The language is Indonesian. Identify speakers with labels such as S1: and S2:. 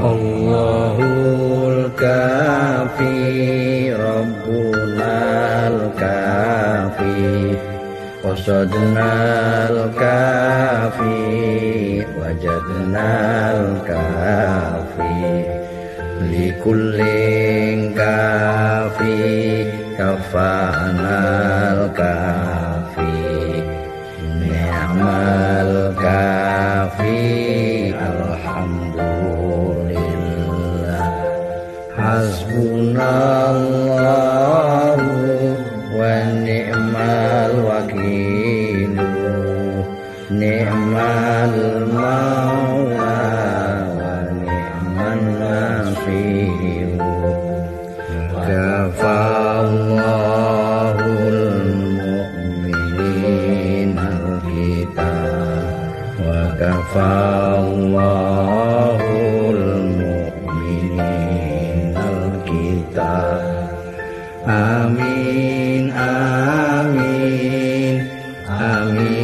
S1: Allahul kafi Rabbunal kafi Qasadnal kafi Wajadnal kafi Likullin kafi Kafanal kafi Hasbunallahu wa ni'mal wakil Ni'mal maula wa ni'man nasir Kafallahul mu'minin al-kitab Wa kafallahul al-kitab Amin, amin, amin